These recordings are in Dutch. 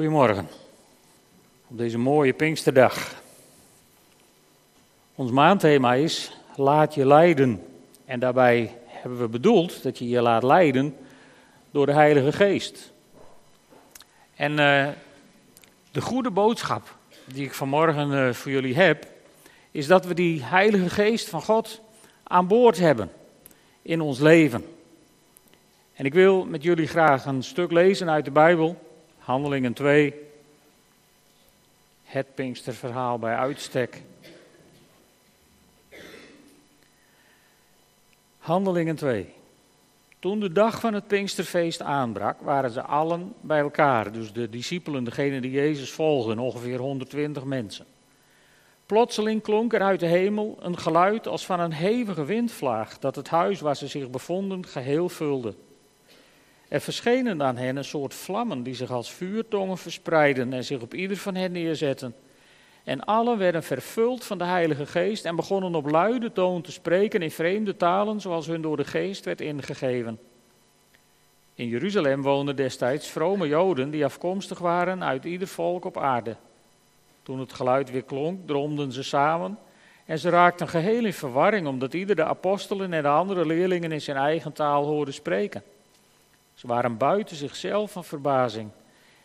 Goedemorgen. Op deze mooie Pinksterdag. Ons maandthema is Laat je leiden. En daarbij hebben we bedoeld dat je je laat leiden door de Heilige Geest. En uh, de goede boodschap die ik vanmorgen uh, voor jullie heb, is dat we die Heilige Geest van God aan boord hebben in ons leven. En ik wil met jullie graag een stuk lezen uit de Bijbel, Handelingen 2, het Pinksterverhaal bij uitstek. Handelingen 2. Toen de dag van het Pinksterfeest aanbrak, waren ze allen bij elkaar. Dus de discipelen, degenen die Jezus volgden, ongeveer 120 mensen. Plotseling klonk er uit de hemel een geluid als van een hevige windvlaag, dat het huis waar ze zich bevonden geheel vulde. Er verschenen aan hen een soort vlammen die zich als vuurtongen verspreidden en zich op ieder van hen neerzetten. En allen werden vervuld van de Heilige Geest en begonnen op luide toon te spreken in vreemde talen zoals hun door de Geest werd ingegeven. In Jeruzalem woonden destijds vrome Joden die afkomstig waren uit ieder volk op aarde. Toen het geluid weer klonk, droomden ze samen en ze raakten geheel in verwarring omdat ieder de apostelen en de andere leerlingen in zijn eigen taal hoorde spreken. Ze waren buiten zichzelf van verbazing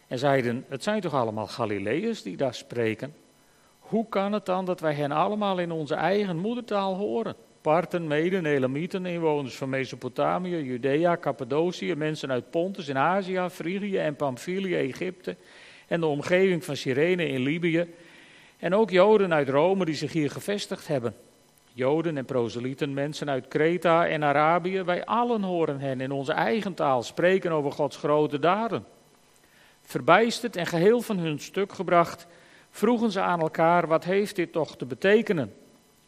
en zeiden: Het zijn toch allemaal Galileërs die daar spreken? Hoe kan het dan dat wij hen allemaal in onze eigen moedertaal horen? Parten, Meden, Elamieten, inwoners van Mesopotamië, Judea, Cappadocië, mensen uit Pontus in Azië, Frigië en Pamphylië, Egypte en de omgeving van Cyrene in Libië. En ook Joden uit Rome die zich hier gevestigd hebben. Joden en proselieten, mensen uit Kreta en Arabië, wij allen horen hen in onze eigen taal spreken over Gods grote daden. Verbijsterd en geheel van hun stuk gebracht, vroegen ze aan elkaar: wat heeft dit toch te betekenen?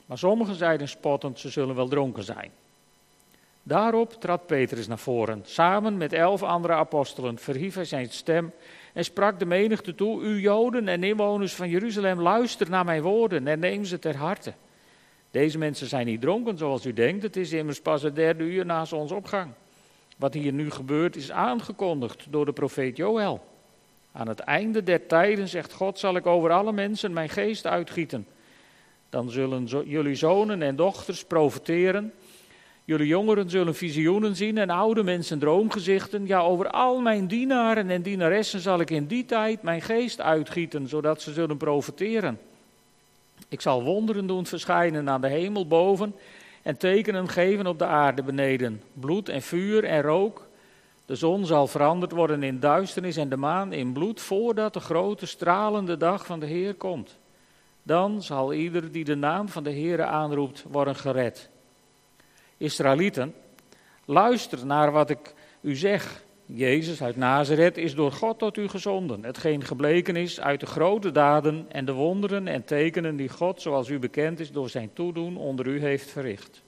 Maar sommigen zeiden spottend: ze zullen wel dronken zijn. Daarop trad Petrus naar voren. Samen met elf andere apostelen verhief hij zijn stem en sprak de menigte toe: U Joden en inwoners van Jeruzalem, luister naar mijn woorden en neem ze ter harte. Deze mensen zijn niet dronken zoals u denkt, het is immers pas het derde uur na zonsopgang. Wat hier nu gebeurt is aangekondigd door de profeet Joël. Aan het einde der tijden, zegt God, zal ik over alle mensen mijn geest uitgieten. Dan zullen jullie zonen en dochters profeteren. Jullie jongeren zullen visioenen zien en oude mensen droomgezichten. Ja, over al mijn dienaren en dienaressen zal ik in die tijd mijn geest uitgieten, zodat ze zullen profeteren. Ik zal wonderen doen verschijnen aan de hemel boven en tekenen geven op de aarde beneden. Bloed en vuur en rook. De zon zal veranderd worden in duisternis en de maan in bloed voordat de grote stralende dag van de Heer komt. Dan zal ieder die de naam van de Heer aanroept worden gered. Israëlieten, luister naar wat ik u zeg. Jezus uit Nazareth is door God tot u gezonden. Hetgeen gebleken is uit de grote daden en de wonderen en tekenen die God, zoals u bekend is, door zijn toedoen onder u heeft verricht.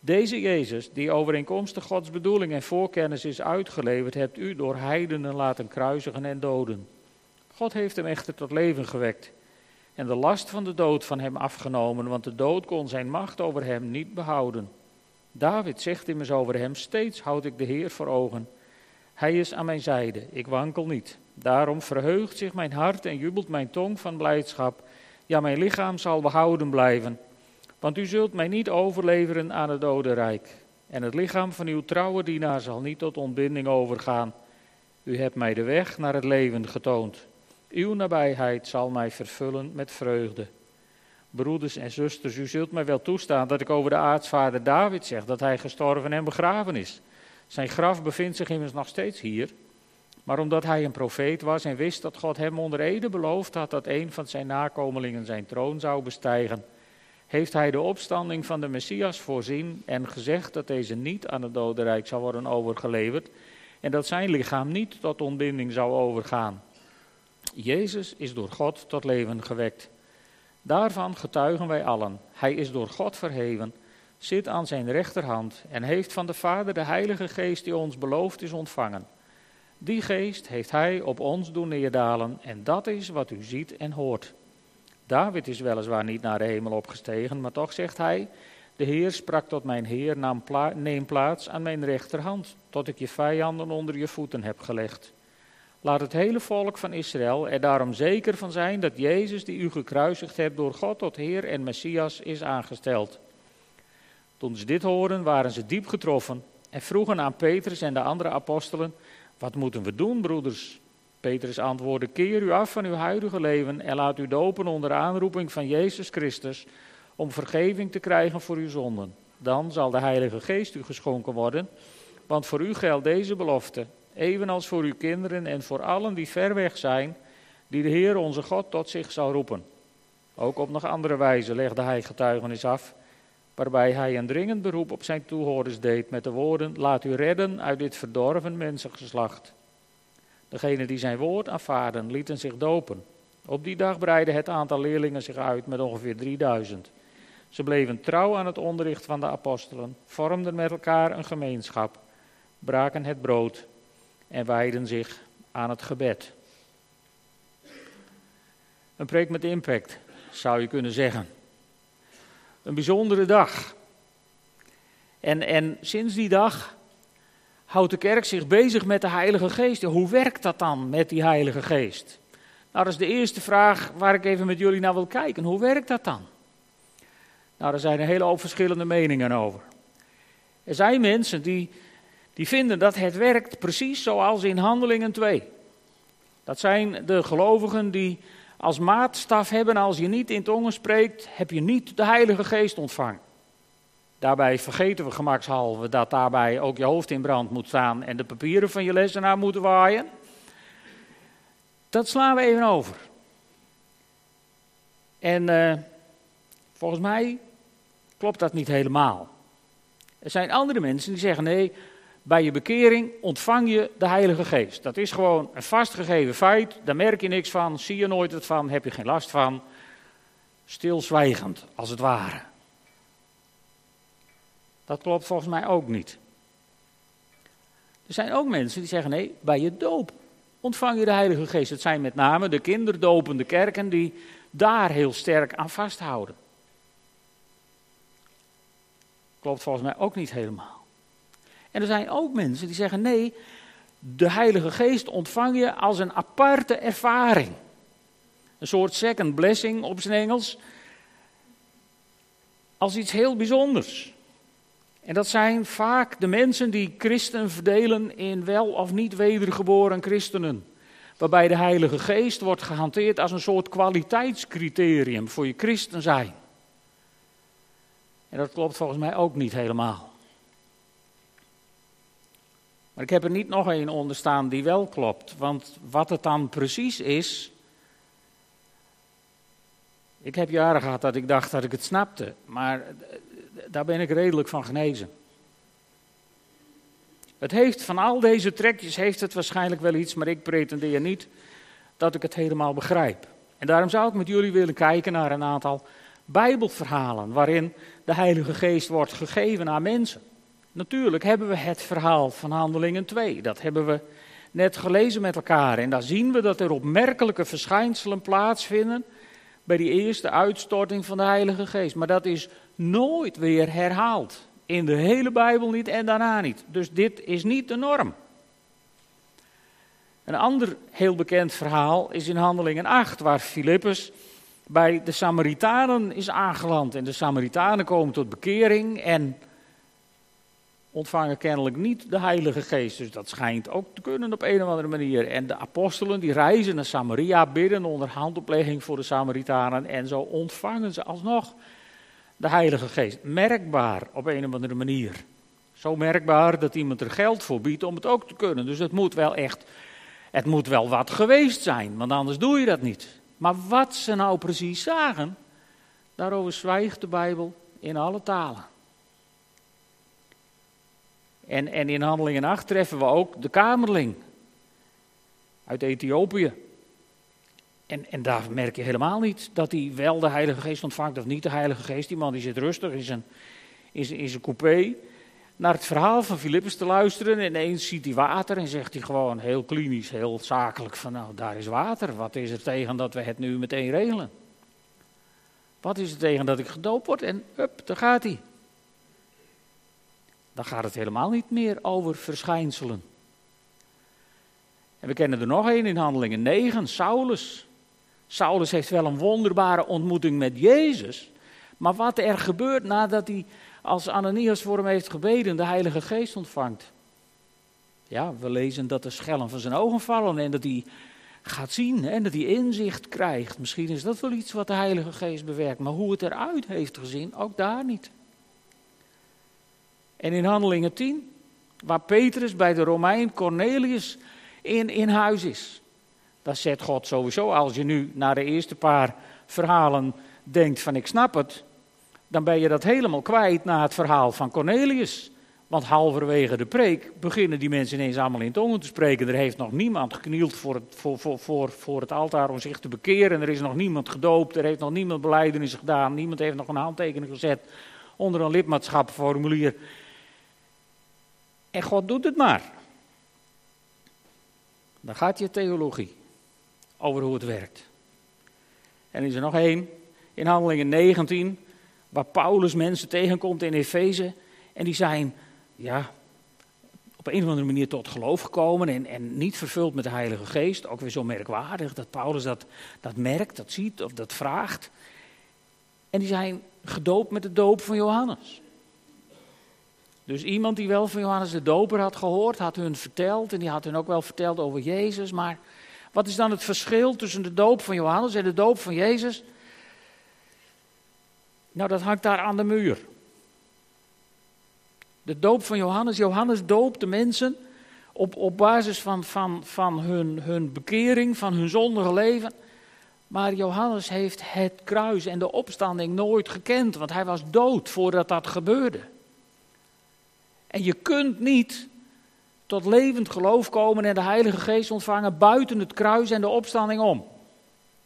Deze Jezus, die overeenkomstig Gods bedoeling en voorkennis is uitgeleverd, hebt u door heidenen laten kruisigen en doden. God heeft hem echter tot leven gewekt en de last van de dood van hem afgenomen, want de dood kon zijn macht over hem niet behouden. David zegt immers over hem: Steeds houd ik de Heer voor ogen. Hij is aan mijn zijde, ik wankel niet. Daarom verheugt zich mijn hart en jubelt mijn tong van blijdschap. Ja, mijn lichaam zal behouden blijven. Want u zult mij niet overleveren aan het dodenrijk. En het lichaam van uw trouwe dienaar zal niet tot ontbinding overgaan. U hebt mij de weg naar het leven getoond. Uw nabijheid zal mij vervullen met vreugde. Broeders en zusters, u zult mij wel toestaan dat ik over de aartsvader David zeg dat hij gestorven en begraven is. Zijn graf bevindt zich immers nog steeds hier. Maar omdat hij een profeet was en wist dat God hem onder ede beloofd had dat een van zijn nakomelingen zijn troon zou bestijgen, heeft hij de opstanding van de Messias voorzien en gezegd dat deze niet aan het dodenrijk zou worden overgeleverd en dat zijn lichaam niet tot ontbinding zou overgaan. Jezus is door God tot leven gewekt. Daarvan getuigen wij allen. Hij is door God verheven zit aan zijn rechterhand en heeft van de Vader de Heilige Geest die ons beloofd is ontvangen. Die geest heeft hij op ons doen neerdalen en dat is wat u ziet en hoort. David is weliswaar niet naar de hemel opgestegen, maar toch zegt hij, de Heer sprak tot mijn Heer, neem plaats aan mijn rechterhand, tot ik je vijanden onder je voeten heb gelegd. Laat het hele volk van Israël er daarom zeker van zijn dat Jezus, die u gekruisigd hebt, door God tot Heer en Messias is aangesteld. Toen ze dit hoorden, waren ze diep getroffen en vroegen aan Petrus en de andere apostelen: Wat moeten we doen, broeders? Petrus antwoordde: Keer u af van uw huidige leven en laat u dopen onder aanroeping van Jezus Christus om vergeving te krijgen voor uw zonden. Dan zal de Heilige Geest u geschonken worden, want voor u geldt deze belofte, evenals voor uw kinderen en voor allen die ver weg zijn, die de Heer onze God tot zich zal roepen. Ook op nog andere wijze legde hij getuigenis af, waarbij hij een dringend beroep op zijn toehoorders deed met de woorden: Laat u redden uit dit verdorven mensengeslacht. Degenen die zijn woord aanvaarden, lieten zich dopen. Op die dag breidde het aantal leerlingen zich uit met ongeveer 3000. Ze bleven trouw aan het onderricht van de apostelen, vormden met elkaar een gemeenschap, braken het brood en wijden zich aan het gebed. Een preek met impact, zou je kunnen zeggen. Een bijzondere dag. En, en sinds die dag houdt de kerk zich bezig met de Heilige Geest. Hoe werkt dat dan met die Heilige Geest? Nou, dat is de eerste vraag waar ik even met jullie naar wil kijken. Hoe werkt dat dan? Nou, daar zijn een hele hoop verschillende meningen over. Er zijn mensen die, die vinden dat het werkt precies zoals in Handelingen 2. Dat zijn de gelovigen die als maatstaf hebben, als je niet in tongen spreekt, heb je niet de Heilige Geest ontvangen. Daarbij vergeten we gemakshalve dat daarbij ook je hoofd in brand moet staan en de papieren van je lessenaar moeten waaien. Dat slaan we even over. En uh, volgens mij klopt dat niet helemaal. Er zijn andere mensen die zeggen: nee, bij je bekering ontvang je de Heilige Geest. Dat is gewoon een vastgegeven feit, daar merk je niks van, zie je nooit het van, heb je geen last van. Stilzwijgend, als het ware. Dat klopt volgens mij ook niet. Er zijn ook mensen die zeggen: nee, bij je doop ontvang je de Heilige Geest. Het zijn met name de kinderdopende kerken die daar heel sterk aan vasthouden. Klopt volgens mij ook niet helemaal. En er zijn ook mensen die zeggen: nee, de Heilige Geest ontvang je als een aparte ervaring. Een soort second blessing op zijn Engels. Als iets heel bijzonders. En dat zijn vaak de mensen die christen verdelen in wel of niet wedergeboren christenen. Waarbij de Heilige Geest wordt gehanteerd als een soort kwaliteitscriterium voor je christen zijn. En dat klopt volgens mij ook niet helemaal. Maar ik heb er niet nog één onder staan die wel klopt. Want wat het dan precies is. Ik heb jaren gehad dat ik dacht dat ik het snapte. Maar daar ben ik redelijk van genezen. Het heeft van al deze trekjes heeft het waarschijnlijk wel iets, maar ik pretendeer niet dat ik het helemaal begrijp. En daarom zou ik met jullie willen kijken naar een aantal Bijbelverhalen waarin de Heilige Geest wordt gegeven aan mensen. Natuurlijk hebben we het verhaal van Handelingen 2. Dat hebben we net gelezen met elkaar. En daar zien we dat er opmerkelijke verschijnselen plaatsvinden bij die eerste uitstorting van de Heilige Geest. Maar dat is nooit weer herhaald. In de hele Bijbel niet en daarna niet. Dus dit is niet de norm. Een ander heel bekend verhaal is in Handelingen 8, waar Filippus bij de Samaritanen is aangeland. En de Samaritanen komen tot bekering en ontvangen kennelijk niet de Heilige Geest. Dus dat schijnt ook te kunnen op een of andere manier. En de apostelen die reizen naar Samaria, bidden onder handoplegging voor de Samaritanen. En zo ontvangen ze alsnog de Heilige Geest. Merkbaar op een of andere manier. Zo merkbaar dat iemand er geld voor biedt om het ook te kunnen. Dus het moet wel echt, het moet wel wat geweest zijn, want anders doe je dat niet. Maar wat ze nou precies zagen, daarover zwijgt de Bijbel in alle talen. En, en in Handelingen 8 treffen we ook de kamerling uit Ethiopië. En, en daar merk je helemaal niet dat hij wel de Heilige Geest ontvangt of niet de Heilige Geest. Die man die zit rustig in zijn, coupé naar het verhaal van Filippus te luisteren. En ineens ziet hij water en zegt hij gewoon heel klinisch, heel zakelijk van nou daar is water. Wat is er tegen dat we het nu meteen regelen? Wat is er tegen dat ik gedoopt word? En hup, daar gaat hij. Dan gaat het helemaal niet meer over verschijnselen. En we kennen er nog één in Handelingen 9, Saulus. Saulus heeft wel een wonderbare ontmoeting met Jezus. Maar wat er gebeurt nadat hij als Ananias voor hem heeft gebeden, de Heilige Geest ontvangt. Ja, we lezen dat de schellen van zijn ogen vallen en dat hij gaat zien en dat hij inzicht krijgt. Misschien is dat wel iets wat de Heilige Geest bewerkt, maar hoe het eruit heeft gezien, ook daar niet. En in Handelingen 10, waar Petrus bij de Romein Cornelius in, in huis is. Dat zet God sowieso, als je nu naar de eerste paar verhalen denkt van ik snap het, dan ben je dat helemaal kwijt na het verhaal van Cornelius. Want halverwege de preek beginnen die mensen ineens allemaal in tongen te spreken. Er heeft nog niemand geknield voor het, voor, voor, voor, voor het altaar om zich te bekeren. Er is nog niemand gedoopt. Er heeft nog niemand beleidenis gedaan. Niemand heeft nog een handtekening gezet onder een lidmaatschapformulier. En God doet het maar. Dan gaat je theologie over hoe het werkt. En is er nog één in Handelingen 19, waar Paulus mensen tegenkomt in Efeze. En die zijn ja, op een of andere manier tot geloof gekomen en, en niet vervuld met de Heilige Geest. Ook weer zo merkwaardig dat Paulus dat, dat merkt, dat ziet of dat vraagt. En die zijn gedoopt met de doop van Johannes. Dus iemand die wel van Johannes de Doper had gehoord, had hun verteld. En die had hun ook wel verteld over Jezus. Maar wat is dan het verschil tussen de doop van Johannes en de doop van Jezus? Nou, dat hangt daar aan de muur. De doop van Johannes. Johannes doopt de mensen op, op basis van, van, van hun, hun bekering, van hun zondige leven. Maar Johannes heeft het kruis en de opstanding nooit gekend, want hij was dood voordat dat gebeurde. En je kunt niet tot levend geloof komen en de Heilige Geest ontvangen buiten het kruis en de opstanding om.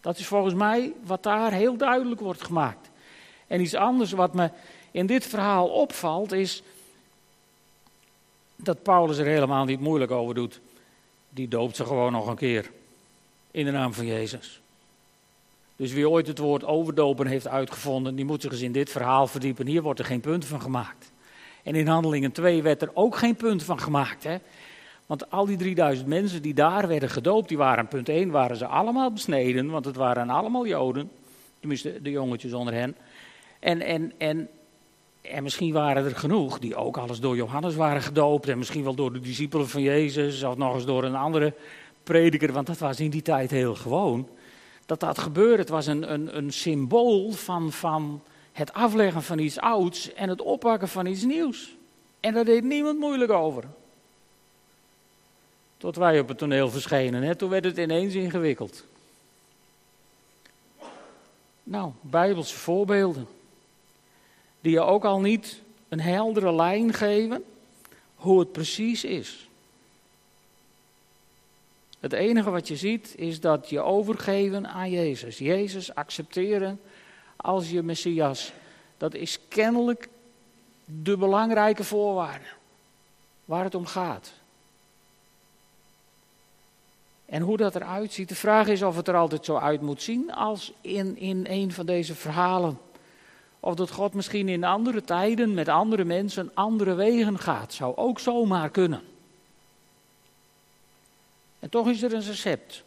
Dat is volgens mij wat daar heel duidelijk wordt gemaakt. En iets anders wat me in dit verhaal opvalt is dat Paulus er helemaal niet moeilijk over doet. Die doopt ze gewoon nog een keer in de naam van Jezus. Dus wie ooit het woord overdopen heeft uitgevonden, die moet zich eens in dit verhaal verdiepen. Hier wordt er geen punt van gemaakt. En in Handelingen 2 werd er ook geen punt van gemaakt. Hè? Want al die 3000 mensen die daar werden gedoopt, die waren, punt 1, waren ze allemaal besneden. Want het waren allemaal Joden. Tenminste, de jongetjes onder hen. En, en, en, en misschien waren er genoeg die ook alles door Johannes waren gedoopt. En misschien wel door de discipelen van Jezus. Of nog eens door een andere prediker. Want dat was in die tijd heel gewoon. Dat dat gebeurde. Het was een, een, een symbool van, van het afleggen van iets ouds en het oppakken van iets nieuws. En daar deed niemand moeilijk over. Tot wij op het toneel verschenen, hè? toen werd het ineens ingewikkeld. Nou, bijbelse voorbeelden. Die je ook al niet een heldere lijn geven hoe het precies is. Het enige wat je ziet is dat je overgeven aan Jezus. Jezus accepteren als je Messias. Dat is kennelijk de belangrijke voorwaarde waar het om gaat. En hoe dat eruit ziet, de vraag is of het er altijd zo uit moet zien als in, in een van deze verhalen. Of dat God misschien in andere tijden met andere mensen andere wegen gaat. Zou ook zomaar kunnen. En toch is er een recept.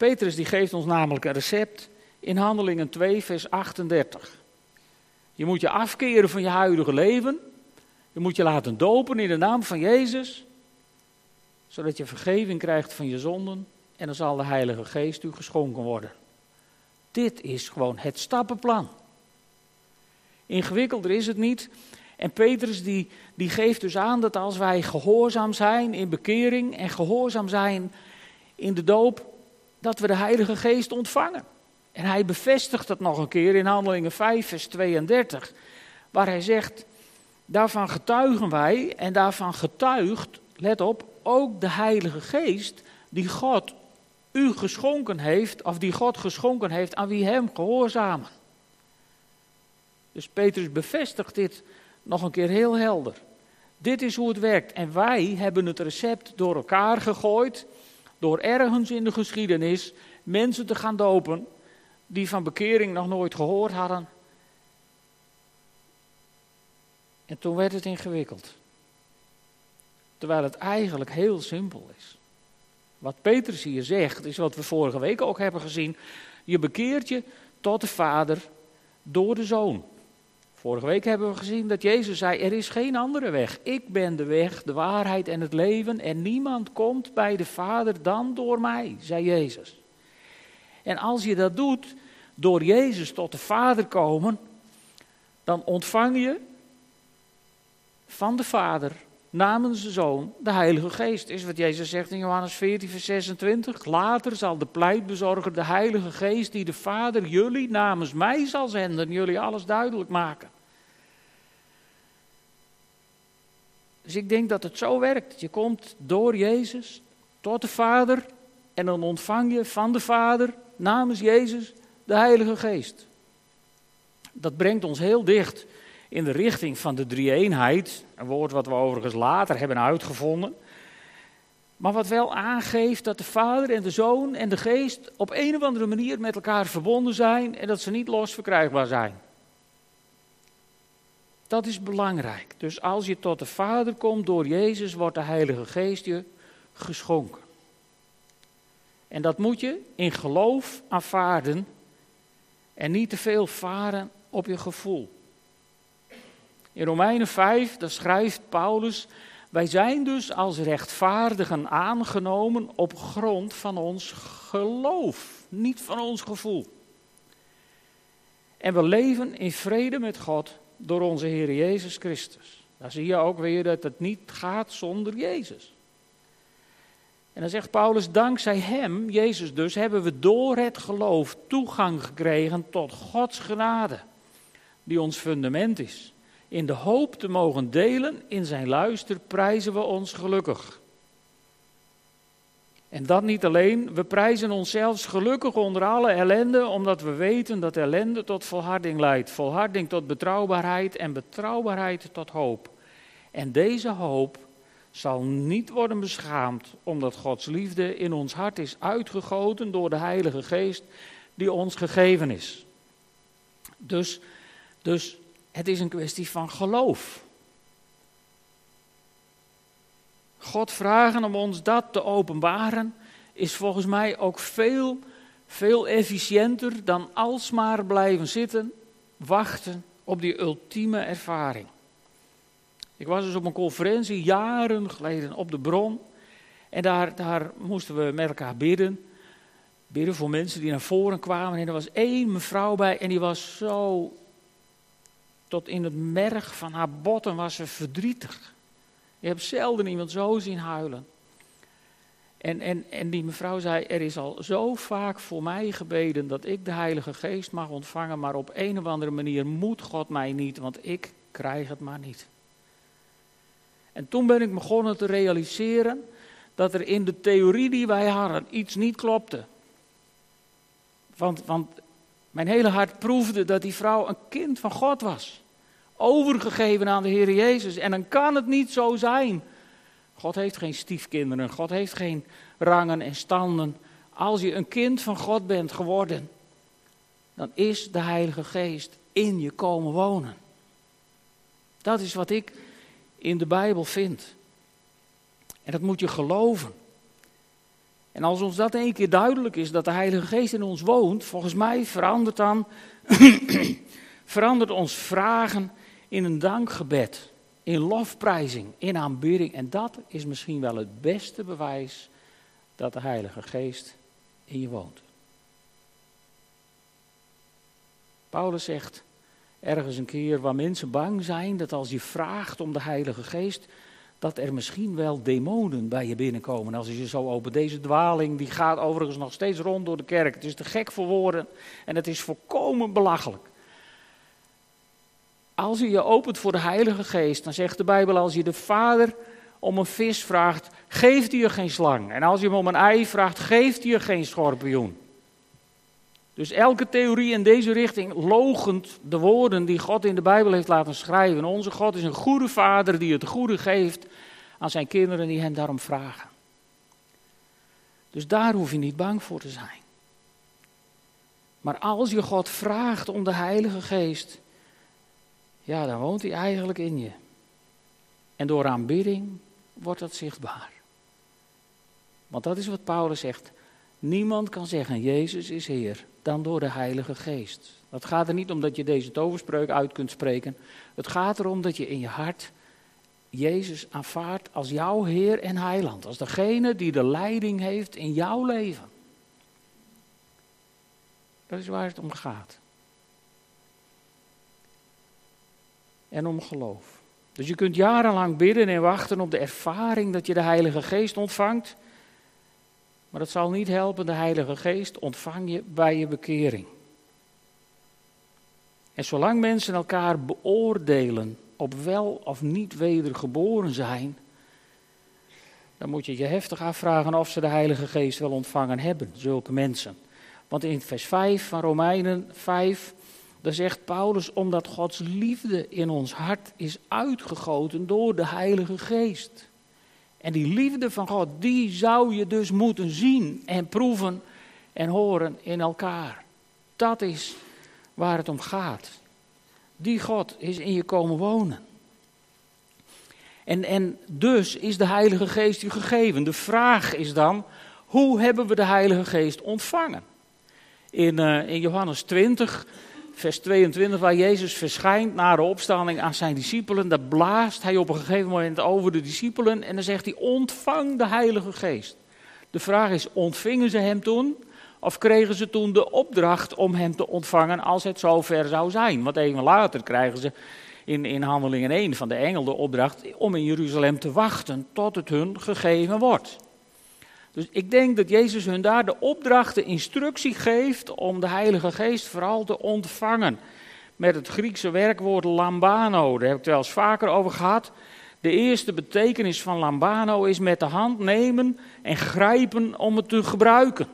Petrus die geeft ons namelijk een recept in Handelingen 2, vers 38. Je moet je afkeren van je huidige leven. Je moet je laten dopen in de naam van Jezus. Zodat je vergeving krijgt van je zonden. En dan zal de Heilige Geest u geschonken worden. Dit is gewoon het stappenplan. Ingewikkelder is het niet. En Petrus die, die geeft dus aan dat als wij gehoorzaam zijn in bekering en gehoorzaam zijn in de doop, dat we de Heilige Geest ontvangen. En hij bevestigt dat nog een keer in Handelingen 5, vers 32, waar hij zegt, daarvan getuigen wij en daarvan getuigt, let op, ook de Heilige Geest die God u geschonken heeft, of die God geschonken heeft aan wie hem gehoorzamen. Dus Petrus bevestigt dit nog een keer heel helder. Dit is hoe het werkt. En wij hebben het recept door elkaar gegooid, door ergens in de geschiedenis mensen te gaan dopen die van bekering nog nooit gehoord hadden. En toen werd het ingewikkeld. Terwijl het eigenlijk heel simpel is. Wat Petrus hier zegt, is wat we vorige week ook hebben gezien. Je bekeert je tot de Vader door de Zoon. Vorige week hebben we gezien dat Jezus zei: Er is geen andere weg. Ik ben de weg, de waarheid en het leven. En niemand komt bij de Vader dan door mij, zei Jezus. En als je dat doet, door Jezus tot de Vader komen, dan ontvang je van de Vader namens de Zoon de Heilige Geest. Is wat Jezus zegt in Johannes 14, vers 26. Later zal de pleitbezorger, de Heilige Geest, die de Vader jullie namens mij zal zenden, jullie alles duidelijk maken. Dus ik denk dat het zo werkt. Je komt door Jezus tot de Vader en dan ontvang je van de Vader namens Jezus de Heilige Geest. Dat brengt ons heel dicht in de richting van de drie-eenheid. Een woord wat we overigens later hebben uitgevonden. Maar wat wel aangeeft dat de Vader en de Zoon en de Geest op een of andere manier met elkaar verbonden zijn en dat ze niet los verkrijgbaar zijn. Dat is belangrijk. Dus als je tot de Vader komt door Jezus, wordt de Heilige Geest je geschonken. En dat moet je in geloof aanvaarden en niet te veel varen op je gevoel. In Romeinen 5, daar schrijft Paulus, wij zijn dus als rechtvaardigen aangenomen op grond van ons geloof, niet van ons gevoel. En we leven in vrede met God door onze Heer Jezus Christus. Daar zie je ook weer dat het niet gaat zonder Jezus. En dan zegt Paulus, dankzij Hem, Jezus dus, hebben we door het geloof toegang gekregen tot Gods genade, die ons fundament is. In de hoop te mogen delen in zijn luister prijzen we ons gelukkig. En dat niet alleen, we prijzen onszelf gelukkig onder alle ellende, omdat we weten dat ellende tot volharding leidt. Volharding tot betrouwbaarheid en betrouwbaarheid tot hoop. En deze hoop zal niet worden beschaamd, omdat Gods liefde in ons hart is uitgegoten door de Heilige Geest die ons gegeven is. Dus, dus het is een kwestie van geloof. God vragen om ons dat te openbaren is volgens mij ook veel, veel efficiënter dan alsmaar blijven zitten, wachten op die ultieme ervaring. Ik was dus op een conferentie jaren geleden op de bron. En daar, daar moesten we met elkaar bidden. Bidden voor mensen die naar voren kwamen. En er was één mevrouw bij en die was zo tot in het merg van haar botten was ze verdrietig. Je hebt zelden iemand zo zien huilen. En, en, en die mevrouw zei: Er is al zo vaak voor mij gebeden dat ik de Heilige Geest mag ontvangen, maar op een of andere manier moet God mij niet, want ik krijg het maar niet. En toen ben ik begonnen te realiseren dat er in de theorie die wij hadden iets niet klopte. Want, want mijn hele hart proefde dat die vrouw een kind van God was. Overgegeven aan de Heer Jezus. En dan kan het niet zo zijn. God heeft geen stiefkinderen. God heeft geen rangen en standen. Als je een kind van God bent geworden, dan is de Heilige Geest in je komen wonen. Dat is wat ik in de Bijbel vind. En dat moet je geloven. En als ons dat één keer duidelijk is, dat de Heilige Geest in ons woont, volgens mij verandert dan, verandert ons vragen in een dankgebed, in lofprijzing, in aanbidding. En dat is misschien wel het beste bewijs dat de Heilige Geest in je woont. Paulus zegt ergens een keer waar mensen bang zijn dat als je vraagt om de Heilige Geest, dat er misschien wel demonen bij je binnenkomen. Als je zo open, deze dwaling die gaat overigens nog steeds rond door de kerk. Het is te gek voor woorden en het is volkomen belachelijk. Als je je opent voor de Heilige Geest, dan zegt de Bijbel, als je de Vader om een vis vraagt, geeft hij je geen slang. En als je hem om een ei vraagt, geeft hij je geen schorpioen. Dus elke theorie in deze richting logent de woorden die God in de Bijbel heeft laten schrijven. Onze God is een goede vader die het goede geeft aan zijn kinderen die hem daarom vragen. Dus daar hoef je niet bang voor te zijn. Maar als je God vraagt om de Heilige Geest, ja, dan woont hij eigenlijk in je. En door aanbidding wordt dat zichtbaar. Want dat is wat Paulus zegt. Niemand kan zeggen, Jezus is Heer, dan door de Heilige Geest. Het gaat er niet om dat je deze toverspreuk uit kunt spreken. Het gaat erom dat je in je hart Jezus aanvaardt als jouw Heer en Heiland. Als degene die de leiding heeft in jouw leven. Dat is waar het om gaat. En om geloof. Dus je kunt jarenlang bidden en wachten op de ervaring dat je de Heilige Geest ontvangt. Maar dat zal niet helpen, de Heilige Geest ontvang je bij je bekering. En zolang mensen elkaar beoordelen op wel of niet wedergeboren zijn, dan moet je je heftig afvragen of ze de Heilige Geest wel ontvangen hebben, zulke mensen. Want in vers 5 van Romeinen 5, daar zegt Paulus, omdat Gods liefde in ons hart is uitgegoten door de Heilige Geest. En die liefde van God, die zou je dus moeten zien en proeven en horen in elkaar. Dat is waar het om gaat. Die God is in je komen wonen. En, en dus is de Heilige Geest u gegeven. De vraag is dan, hoe hebben we de Heilige Geest ontvangen? In, uh, in Johannes 20, vers 22, waar Jezus verschijnt na de opstanding aan zijn discipelen, daar blaast hij op een gegeven moment over de discipelen en dan zegt hij, ontvang de Heilige Geest. De vraag is, ontvingen ze hem toen? Of kregen ze toen de opdracht om hem te ontvangen als het zover zou zijn? Want even later krijgen ze in, in Handelingen 1 van de engel de opdracht om in Jeruzalem te wachten tot het hun gegeven wordt. Dus ik denk dat Jezus hun daar de opdracht, de instructie geeft om de Heilige Geest vooral te ontvangen. Met het Griekse werkwoord lambano, daar heb ik het wel eens vaker over gehad. De eerste betekenis van lambano is met de hand nemen en grijpen om het te gebruiken.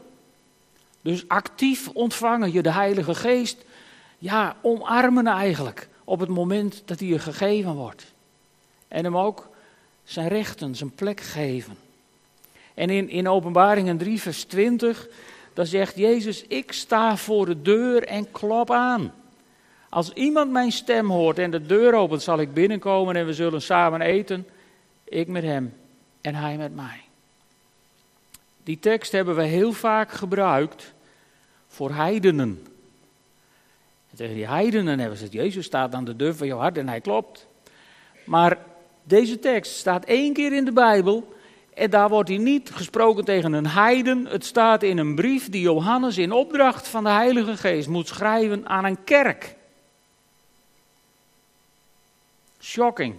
Dus actief ontvangen je de Heilige Geest, ja, omarmen eigenlijk op het moment dat hij je gegeven wordt. En hem ook zijn rechten, zijn plek geven. En in, in Openbaringen 3, vers 20, dan zegt Jezus, ik sta voor de deur en klop aan. Als iemand mijn stem hoort en de deur opent, zal ik binnenkomen en we zullen samen eten. Ik met hem en hij met mij. Die tekst hebben we heel vaak gebruikt voor heidenen. En tegen die heidenen hebben ze het, Jezus staat aan de deur van jouw hart en hij klopt. Maar deze tekst staat één keer in de Bijbel en daar wordt hij niet gesproken tegen een heiden. Het staat in een brief die Johannes in opdracht van de Heilige Geest moet schrijven aan een kerk. Shocking.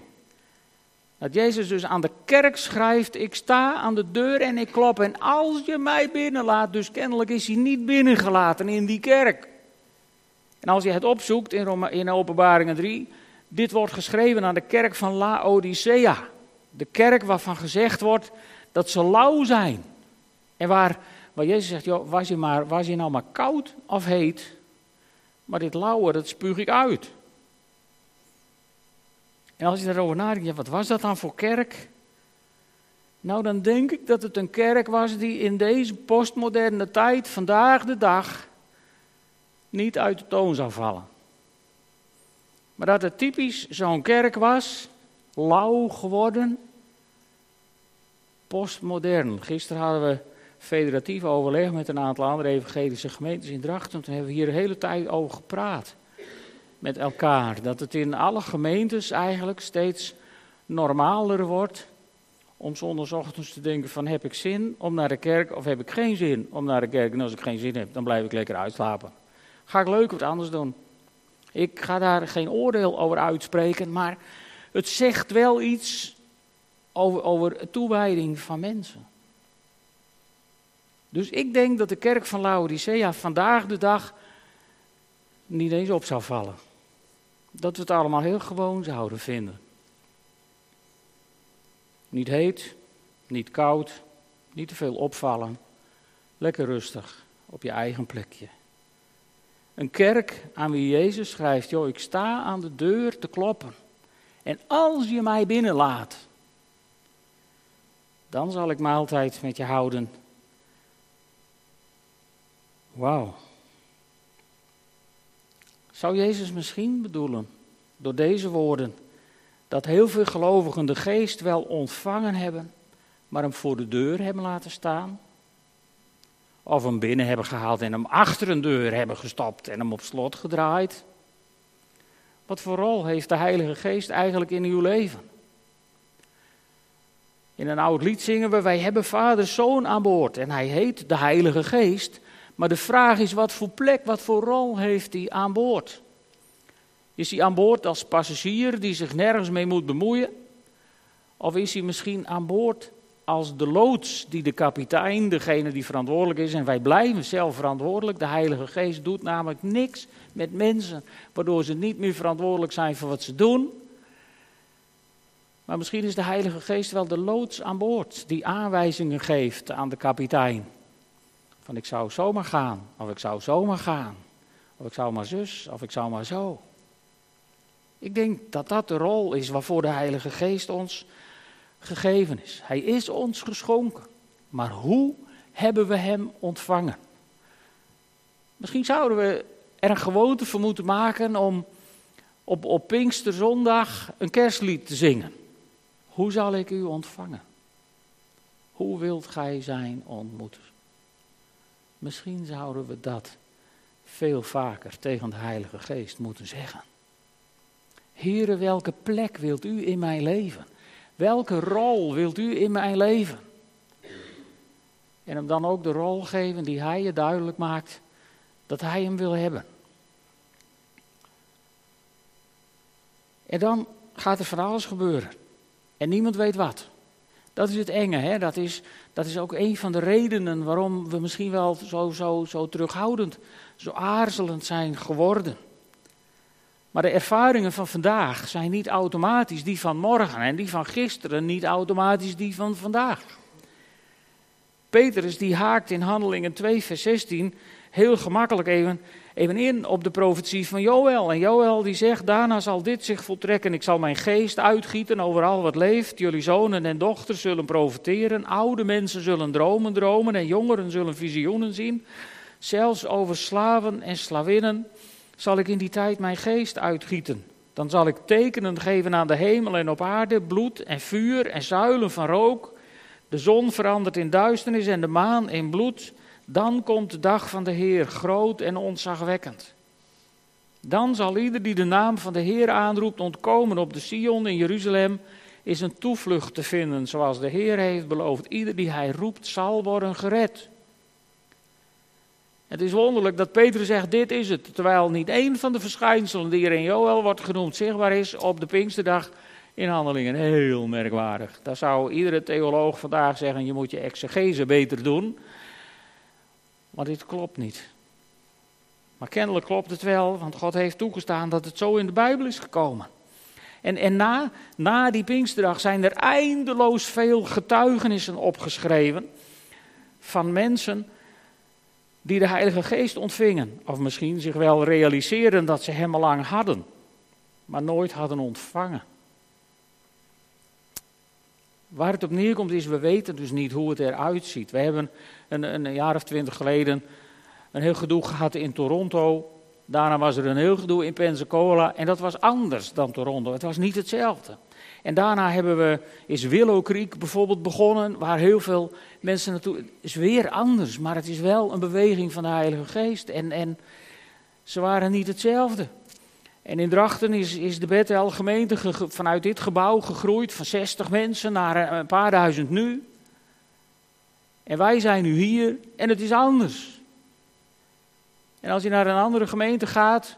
Dat Jezus dus aan de kerk schrijft: Ik sta aan de deur en ik klop. En als je mij binnenlaat, dus kennelijk is hij niet binnengelaten in die kerk. En als je het opzoekt in, Roma, in Openbaringen 3, dit wordt geschreven aan de kerk van Laodicea. De kerk waarvan gezegd wordt dat ze lauw zijn. En waar, waar Jezus zegt, joh, was, je maar, was je nou maar koud of heet? Maar dit lauwe, dat spuug ik uit. En als je daarover nadenkt, ja, wat was dat dan voor kerk? Nou, dan denk ik dat het een kerk was die in deze postmoderne tijd, vandaag de dag, niet uit de toon zou vallen. Maar dat het typisch zo'n kerk was, lauw geworden, postmodern. Gisteren hadden we federatief overleg met een aantal andere evangelische gemeentes in Drachten. Toen hebben we hier de hele tijd over gepraat met elkaar. Dat het in alle gemeentes eigenlijk steeds normaler wordt om zondagochtends te denken van heb ik zin om naar de kerk of heb ik geen zin om naar de kerk. En als ik geen zin heb, dan blijf ik lekker uitslapen. Ga ik leuk wat anders doen. Ik ga daar geen oordeel over uitspreken, maar het zegt wel iets over, over toewijding van mensen. Dus ik denk dat de kerk van Laodicea vandaag de dag niet eens op zou vallen. Dat we het allemaal heel gewoon zouden vinden. Niet heet, niet koud, niet te veel opvallen. Lekker rustig op je eigen plekje. Een kerk aan wie Jezus schrijft: Joh, ik sta aan de deur te kloppen. En als je mij binnenlaat, dan zal ik maaltijd met je houden. Wauw. Zou Jezus misschien bedoelen, door deze woorden, dat heel veel gelovigen de geest wel ontvangen hebben, maar hem voor de deur hebben laten staan. Of hem binnen hebben gehaald en hem achter een deur hebben gestopt en hem op slot gedraaid. Wat voor rol heeft de Heilige Geest eigenlijk in uw leven? In een oud lied zingen we: Wij hebben Vader, Zoon aan boord. En hij heet de Heilige Geest. Maar de vraag is: wat voor plek, wat voor rol heeft hij aan boord? Is hij aan boord als passagier die zich nergens mee moet bemoeien? Of is hij misschien aan boord als de loods die de kapitein, degene die verantwoordelijk is, en wij blijven zelf verantwoordelijk. De Heilige Geest doet namelijk niks met mensen, waardoor ze niet meer verantwoordelijk zijn voor wat ze doen. Maar misschien is de Heilige Geest wel de loods aan boord, die aanwijzingen geeft aan de kapitein. Van ik zou zomaar gaan, of ik zou zomaar gaan, of ik zou maar zus, of ik zou maar zo. Ik denk dat dat de rol is waarvoor de Heilige Geest ons gegeven is. Hij is ons geschonken. Maar hoe hebben we hem ontvangen? Misschien zouden we er een gewoonte voor moeten maken om op, op Pinksterzondag een kerstlied te zingen. Hoe zal ik u ontvangen? Hoe wilt gij zijn ontmoeten? Misschien zouden we dat veel vaker tegen de Heilige Geest moeten zeggen. Here, welke plek wilt u in mijn leven? Welke rol wilt u in mijn leven? En hem dan ook de rol geven die hij je duidelijk maakt dat hij hem wil hebben. En dan gaat er van alles gebeuren. En niemand weet wat. Dat is het enge. Hè? Dat, is, dat is ook een van de redenen waarom we misschien wel zo, zo, zo terughoudend, zo aarzelend zijn geworden. Maar de ervaringen van vandaag zijn niet automatisch die van morgen en die van gisteren niet automatisch die van vandaag. Petrus die haakt in Handelingen 2 vers 16 heel gemakkelijk even, even in op de profetie van Joël. En Joël die zegt, daarna zal dit zich voltrekken. Ik zal mijn geest uitgieten over al wat leeft. Jullie zonen en dochters zullen profeteren. Oude mensen zullen dromen dromen en jongeren zullen visioenen zien. Zelfs over slaven en slavinnen zal ik in die tijd mijn geest uitgieten. Dan zal ik tekenen geven aan de hemel en op aarde, bloed en vuur en zuilen van rook. De zon verandert in duisternis en de maan in bloed. Dan komt de dag van de Heer, groot en ontzagwekkend. Dan zal ieder die de naam van de Heer aanroept ontkomen op de Sion in Jeruzalem, is een toevlucht te vinden, zoals de Heer heeft beloofd. Ieder die hij roept zal worden gered. Het is wonderlijk dat Petrus zegt, dit is het. Terwijl niet één van de verschijnselen die er in Joel wordt genoemd zichtbaar is op de Pinksterdag in handelingen. Heel merkwaardig. Daar zou iedere theoloog vandaag zeggen, je moet je exegese beter doen. Maar dit klopt niet. Maar kennelijk klopt het wel, want God heeft toegestaan dat het zo in de Bijbel is gekomen. En, en na, na die Pinksterdag zijn er eindeloos veel getuigenissen opgeschreven van mensen die de Heilige Geest ontvingen. Of misschien zich wel realiseren dat ze hem al lang hadden, maar nooit hadden ontvangen. Waar het op neerkomt is, we weten dus niet hoe het eruit ziet. We hebben een, een jaar of twintig geleden een heel gedoe gehad in Toronto. Daarna was er een heel gedoe in Pensacola en dat was anders dan Toronto. Het was niet hetzelfde. En daarna hebben we, is Willow Creek bijvoorbeeld begonnen, waar heel veel mensen naartoe. Het is weer anders, maar het is wel een beweging van de Heilige Geest. En, en ze waren niet hetzelfde. En in Drachten is, is de Bethel gemeente vanuit dit gebouw gegroeid van 60 mensen naar een paar duizend nu. En wij zijn nu hier en het is anders. En als je naar een andere gemeente gaat,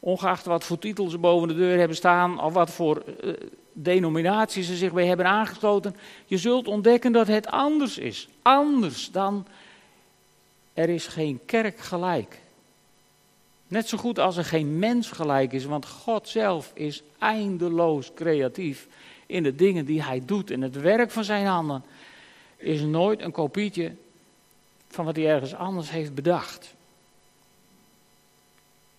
ongeacht wat voor titels ze boven de deur hebben staan of wat voor uh, denominaties ze zich bij hebben aangesloten, je zult ontdekken dat het anders is. Anders dan er is geen kerk gelijk. Net zo goed als er geen mens gelijk is, want God zelf is eindeloos creatief in de dingen die hij doet. En het werk van zijn handen is nooit een kopietje van wat hij ergens anders heeft bedacht.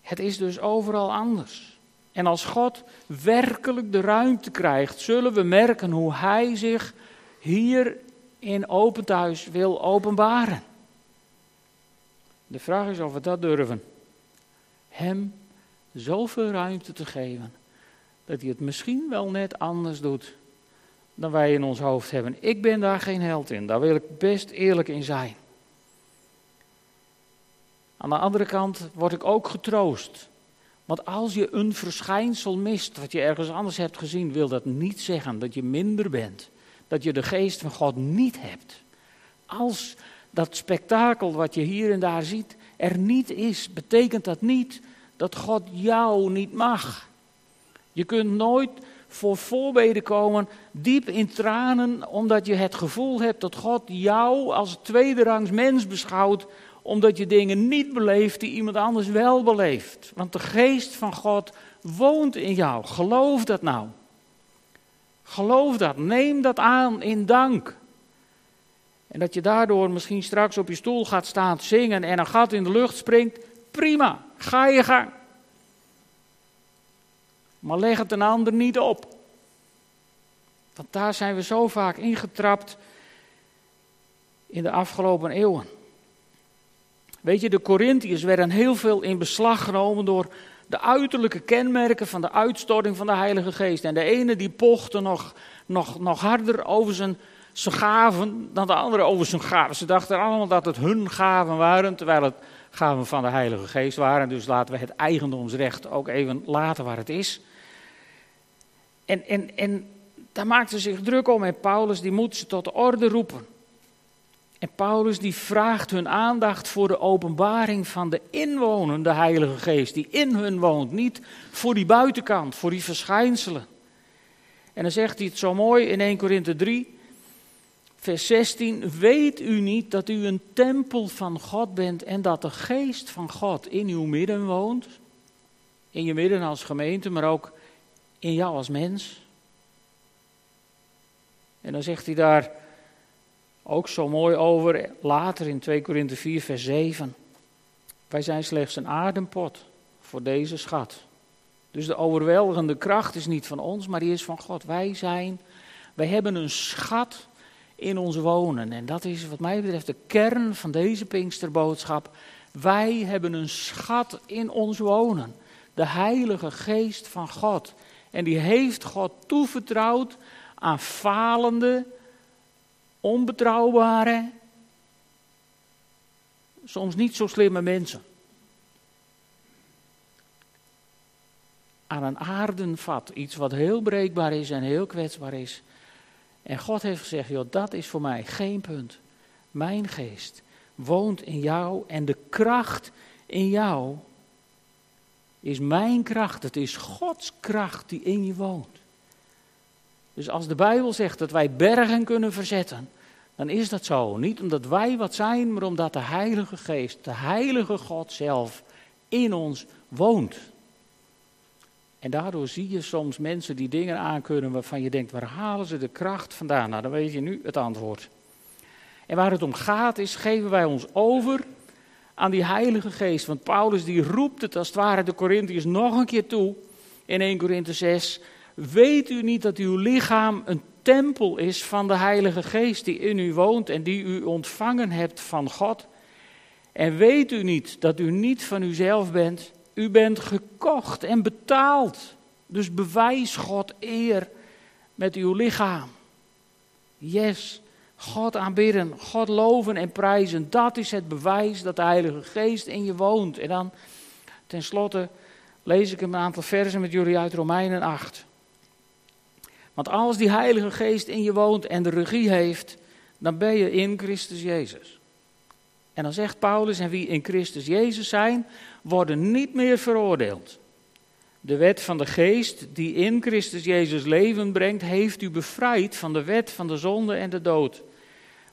Het is dus overal anders. En als God werkelijk de ruimte krijgt, zullen we merken hoe Hij zich hier in Open Thuis wil openbaren. De vraag is of we dat durven. Hem zoveel ruimte te geven dat hij het misschien wel net anders doet dan wij in ons hoofd hebben. Ik ben daar geen held in, daar wil ik best eerlijk in zijn. Aan de andere kant word ik ook getroost. Want als je een verschijnsel mist, wat je ergens anders hebt gezien, wil dat niet zeggen dat je minder bent. Dat je de geest van God niet hebt. Als dat spektakel wat je hier en daar ziet er niet is, betekent dat niet dat God jou niet mag. Je kunt nooit voor voorbeden komen, diep in tranen, omdat je het gevoel hebt dat God jou als tweederangs mens beschouwt, omdat je dingen niet beleeft die iemand anders wel beleeft. Want de geest van God woont in jou. Geloof dat nou. Geloof dat. Neem dat aan in dank. En dat je daardoor misschien straks op je stoel gaat staan zingen en een gat in de lucht springt. Prima, ga je gang. Maar leg het een ander niet op. Want daar zijn we zo vaak ingetrapt in de afgelopen eeuwen. Weet je, de Corinthiërs werden heel veel in beslag genomen door de uiterlijke kenmerken van de uitstorting van de Heilige Geest. En de ene die pochte nog, nog, nog harder over zijn, zijn gaven dan de andere over zijn gaven. Ze dachten allemaal dat het hun gaven waren, terwijl het gaven van de Heilige Geest waren. Dus laten we het eigendomsrecht ook even laten waar het is. En, en, en daar maakten ze zich druk om en Paulus die moet ze tot de orde roepen. En Paulus die vraagt hun aandacht voor de openbaring van de inwonende Heilige Geest, die in hun woont, niet voor die buitenkant, voor die verschijnselen. En dan zegt hij het zo mooi in 1 Korinthe 3, vers 16, weet u niet dat u een tempel van God bent en dat de Geest van God in uw midden woont? In je midden als gemeente, maar ook in jou als mens. En dan zegt hij daar ook zo mooi over, later in 2 Korinthe 4, vers 7. Wij zijn slechts een adempot voor deze schat. Dus de overweldigende kracht is niet van ons, maar die is van God. Wij zijn, wij hebben een schat in ons wonen. En dat is wat mij betreft de kern van deze Pinksterboodschap. Wij hebben een schat in ons wonen. De Heilige Geest van God. En die heeft God toevertrouwd aan falende, onbetrouwbare, soms niet zo slimme mensen. Aan een aardenvat, iets wat heel breekbaar is en heel kwetsbaar is. En God heeft gezegd, joh, dat is voor mij geen punt. Mijn geest woont in jou en de kracht in jou is mijn kracht. Het is Gods kracht die in je woont. Dus als de Bijbel zegt dat wij bergen kunnen verzetten, dan is dat zo. Niet omdat wij wat zijn, maar omdat de Heilige Geest, de Heilige God zelf, in ons woont. En daardoor zie je soms mensen die dingen aankunnen waarvan je denkt, waar halen ze de kracht vandaan? Nou, dan weet je nu het antwoord. En waar het om gaat is, geven wij ons over aan die Heilige Geest. Want Paulus die roept het als het ware de Corinthiërs nog een keer toe in 1 Korinthe 6. Weet u niet dat uw lichaam een tempel is van de Heilige Geest die in u woont en die u ontvangen hebt van God? En weet u niet dat u niet van uzelf bent? U bent gekocht en betaald. Dus bewijs God eer met uw lichaam. Yes, God aanbidden, God loven en prijzen. Dat is het bewijs dat de Heilige Geest in je woont. En dan tenslotte lees ik een aantal versen met jullie uit Romeinen 8. Want als die Heilige Geest in je woont en de regie heeft, dan ben je in Christus Jezus. En dan zegt Paulus, en wie in Christus Jezus zijn, worden niet meer veroordeeld. De wet van de geest die in Christus Jezus leven brengt, heeft u bevrijd van de wet van de zonde en de dood.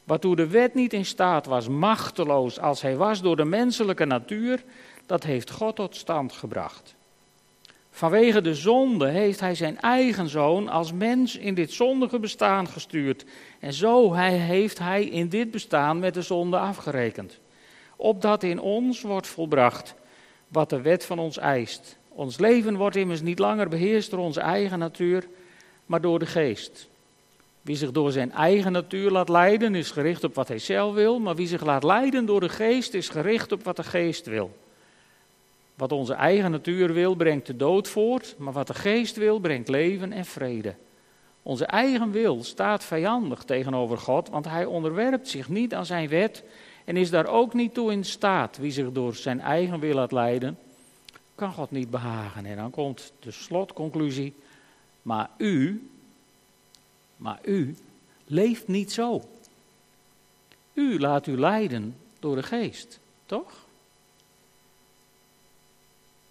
Waartoe de wet niet in staat was, machteloos als hij was door de menselijke natuur, dat heeft God tot stand gebracht. Vanwege de zonde heeft hij zijn eigen zoon als mens in dit zondige bestaan gestuurd. En zo heeft hij in dit bestaan met de zonde afgerekend. Opdat in ons wordt volbracht wat de wet van ons eist. Ons leven wordt immers niet langer beheerst door onze eigen natuur, maar door de geest. Wie zich door zijn eigen natuur laat leiden, is gericht op wat hij zelf wil, maar wie zich laat leiden door de geest, is gericht op wat de geest wil. Wat onze eigen natuur wil, brengt de dood voort, maar wat de geest wil, brengt leven en vrede. Onze eigen wil staat vijandig tegenover God, want hij onderwerpt zich niet aan zijn wet en is daar ook niet toe in staat. Wie zich door zijn eigen wil laat leiden, kan God niet behagen. En dan komt de slotconclusie, maar u, maar u leeft niet zo. U laat u leiden door de geest, toch?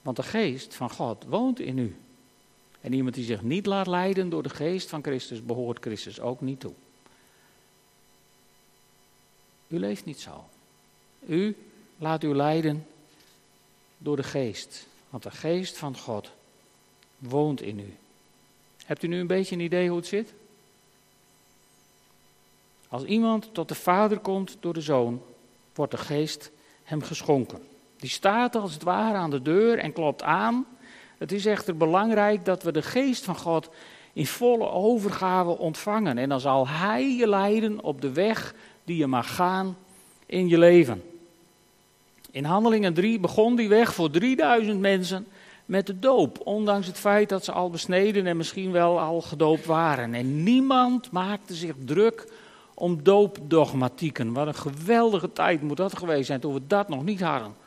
Want de geest van God woont in u. En iemand die zich niet laat leiden door de geest van Christus, behoort Christus ook niet toe. U leeft niet zo. U laat u leiden door de geest. Want de geest van God woont in u. Hebt u nu een beetje een idee hoe het zit? Als iemand tot de Vader komt door de Zoon, wordt de geest hem geschonken. Die staat als het ware aan de deur en klopt aan. Het is echter belangrijk dat we de geest van God in volle overgave ontvangen. En dan zal Hij je leiden op de weg die je mag gaan in je leven. In Handelingen 3 begon die weg voor 3000 mensen met de doop. Ondanks het feit dat ze al besneden en misschien wel al gedoopt waren. En niemand maakte zich druk om doopdogmatieken. Wat een geweldige tijd moet dat geweest zijn toen we dat nog niet hadden.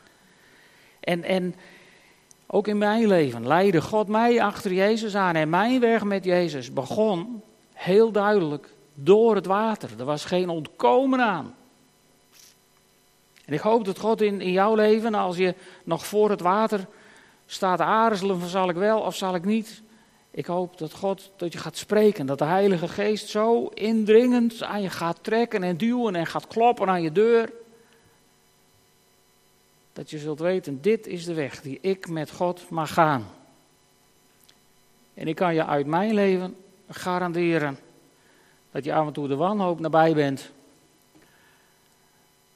En, en ook in mijn leven leidde God mij achter Jezus aan. En mijn weg met Jezus begon heel duidelijk door het water. Er was geen ontkomen aan. En ik hoop dat God in, in jouw leven, als je nog voor het water staat aarzelen van zal ik wel of zal ik niet. Ik hoop dat God tot je gaat spreken, dat de Heilige Geest zo indringend aan je gaat trekken en duwen en gaat kloppen aan je deur. Dat je zult weten, dit is de weg die ik met God mag gaan. En ik kan je uit mijn leven garanderen dat je af en toe de wanhoop nabij bent.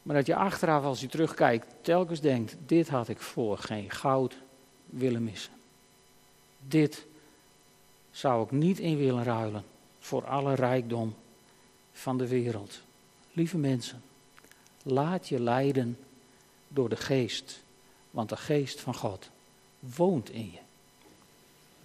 Maar dat je achteraf, als je terugkijkt, telkens denkt: dit had ik voor geen goud willen missen. Dit zou ik niet in willen ruilen voor alle rijkdom van de wereld. Lieve mensen, laat je leiden door de geest, want de geest van God woont in je.